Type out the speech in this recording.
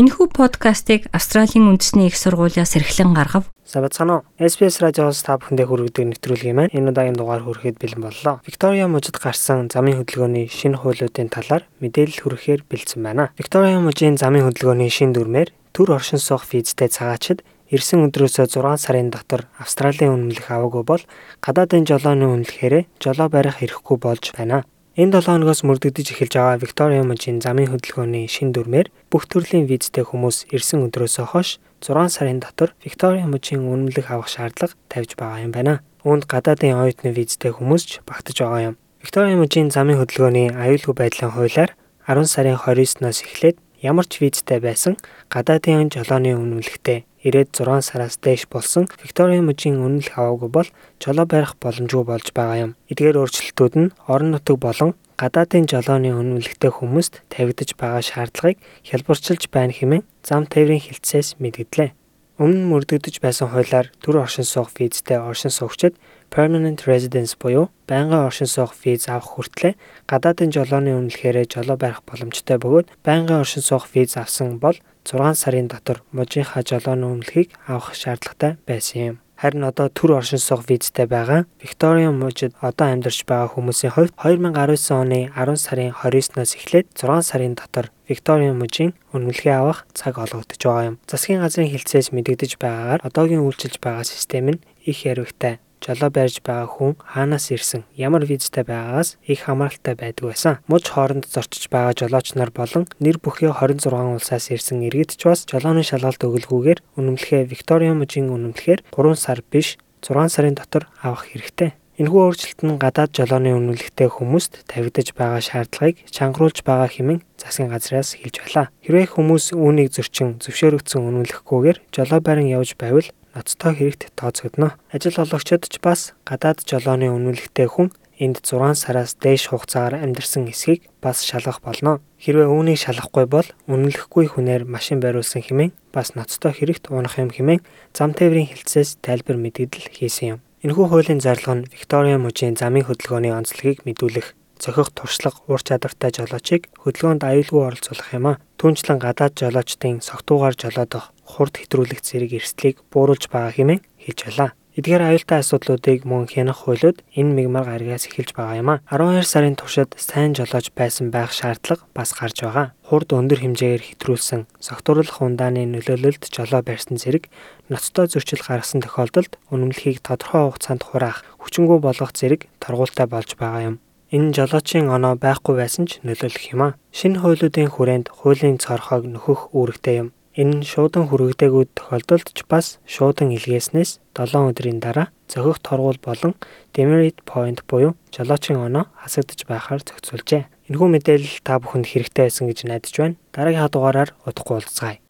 Энэхүү подкастыг Австралийн үндэсний их сургуулиас эрхлэн гаргав. Сабацгано SBS радиоос та бүхэндээ хүргэдэг нэвтрүүлгийн маань энэ удаагийн дугаар хүрэхэд бэлэн боллоо. Виктория мужид гарсан замын хөдөлгөөний шинэ хуулиудын талаар мэдээлэл хүргэхээр бэлдсэн байна. Виктория мужийн замын хөдөлгөөний шинэ дүрмээр төр оршин суух визтэй цагаачид Ирсэн өдрөөсөө 6 сарын дотор Австралийн үнэмлэх аваагүй бол гадаадын жолооны үнэлэхээр жолоо барих эрхгүй болж байна. Энэ 7 хоногоос мөрдөгдөж эхэлж байгаа Виктория мужийн замын хөдөлгөөний шин дүрмээр бүх төрлийн визтэй хүмүүс ирсэн өдрөөсөө хойш 6 сарын дотор Виктория мужийн үнэмлэх авах шаардлага тавьж байгаа юм байна. Үүнд гадаадын оюутны визтэй хүмүүс ч багтаж байгаа юм. Виктория мужийн замын хөдөлгөөний аюулгүй байдлын хуулиар 10 сарын 29-ноос эхлээд ямар ч визтэй байсан гадаадын жолооны үнэмлэхтэй ирээд 6 сараас дээш болсон Викторийн мужийн үнэлэх аваагүй бол жолоо барих боломжгүй болж байгаа юм. Эдгээр өөрчлөлтүүд нь орон нутаг болон гадаадын жолооны үнэлэхтэй хүмүүст тавигдаж байгаа шаардлагыг хялбарчилж байна хэмээн зам тээврийн хилцээс мэдгдлээ. Өмнө нь мөрдөгдөж байсан хуулиар төр оршин суух визтэй оршин суугчид permanent residence буюу байнгын оршин суух виз авах хүртлээр гадаадын жолооны үнэлэхээр жолоо барих боломжтой бөгөөд байнгын оршин суух виз авсан бол 6 сарын дотор мужийнхаа жолооны үнэлэхийг авах шаардлагатай байсан юм. Харин одоо төр оршин суух визтэй байгаа Викториан мужид одоо амьдарч байгаа хүмүүсийн хувьд 2019 оны 10 сарын 29-ноос эхлээд 6 сарын дотор Викториан мужийн үнэлгээ авах цаг олгогдож байгаа юм. Засгийн газрын хэлцээс мэдэгдэж байгаагаар одоогийн үйлчилж байгаа систем нь их яригтай жолоо барьж байгаа хүн хаанаас ирсэн, ямар визтэй байгаагаас их хамааралтай байдаг байсан. Муж хооронд зорчиж байгаа жолооч нар болон нэр бүхий 26 улсаас ирсэн иргэд ч бас жолооны шалгалт өгөлгүйгээр үнэмлэхээ Виктория мужийн үнэмлэхээр 3 сар биш 6 сарын дотор авах хэрэгтэй. Энэхүү өөрчлөлт нь гадаад жолооны үнэлэхтэй хүмүүст тавигдаж байгаа шаардлагыг чангаруулж байгаа хэмээн засгийн газраас хэлж байлаа. Хэрвээ хүмүүс үүнийг зөрчин зөвшөөрөгдсөн үнэлэхгүйгээр жолоо барин явж байвал ноцтой хэрэгт тооцогдно. Ажил олгогчид ч бас гадаад жолооны үнэлэхтэй хүн энд 6 сараас дээш хугацаагаар амьдарсан эсхийг бас шалгах болно. Хэрвээ үүнийг шалгахгүй бол үнэлэхгүй хүнээр машин бариулсан хэмээн бас ноцтой хэрэгт унах юм хэмээн зам тээврийн хилцээс тайлбар мэдэгдэл хийсэн юм. Энэхүү хуулийн зарлага нь Виктория мужийн замын хөдөлгөөний онцлогийг мэдүүлэх зохих туршлага ур чадвартай жолоочийг хөдөлгөөнд аюулгүй оролцуулах юм а. Түүнчлэн гадаад жолоочдын согтуугаар жолоодох хурд хэтрүүлэх зэрэг эрсдлийг бууруулж байгаа хэмээн хэлж байлаа. Эдгээр аюултай асуудлуудыг мөн хянах хуулиуд энэ мигмар гарагаас эхэлж байгаа юм а. 12 сарын туршид сайн жолоож байсан байх шаардлага бас гарч байгаа. Хурд өндөр хэмжээгээр хэтрүүлсэн согтууруулах ундааны нөлөөлөлд жолоо барьсан зэрэг ноцтой зөрчил гаргасан тохиолдолд үнэмлэхийг тодорхой хугацаанд хураах, хүчингү болгох зэрэг торгуультай болж байгаа юм. Энэ жолоочийн оноо байхгүй байсан ч нөлөөлөх юм а. Шинэ хуулиудын хүрээнд хуулийн цорхойг нөхөх үүрэгтэй юм. Энэ нь шуудан хүрэгдээгүүд тохиолдолд ч бас шуудан илгээснээс 7 өдрийн дараа зохих торгуул болон demerit point буюу жолоочийн оноо хасагдж байхаар зохицуулжээ. Энэхүү мэдээлэл та бүхэнд хэрэгтэй байсан гэж найдаж байна. Дараагийн дугаараар удахгүй уулзцгаая.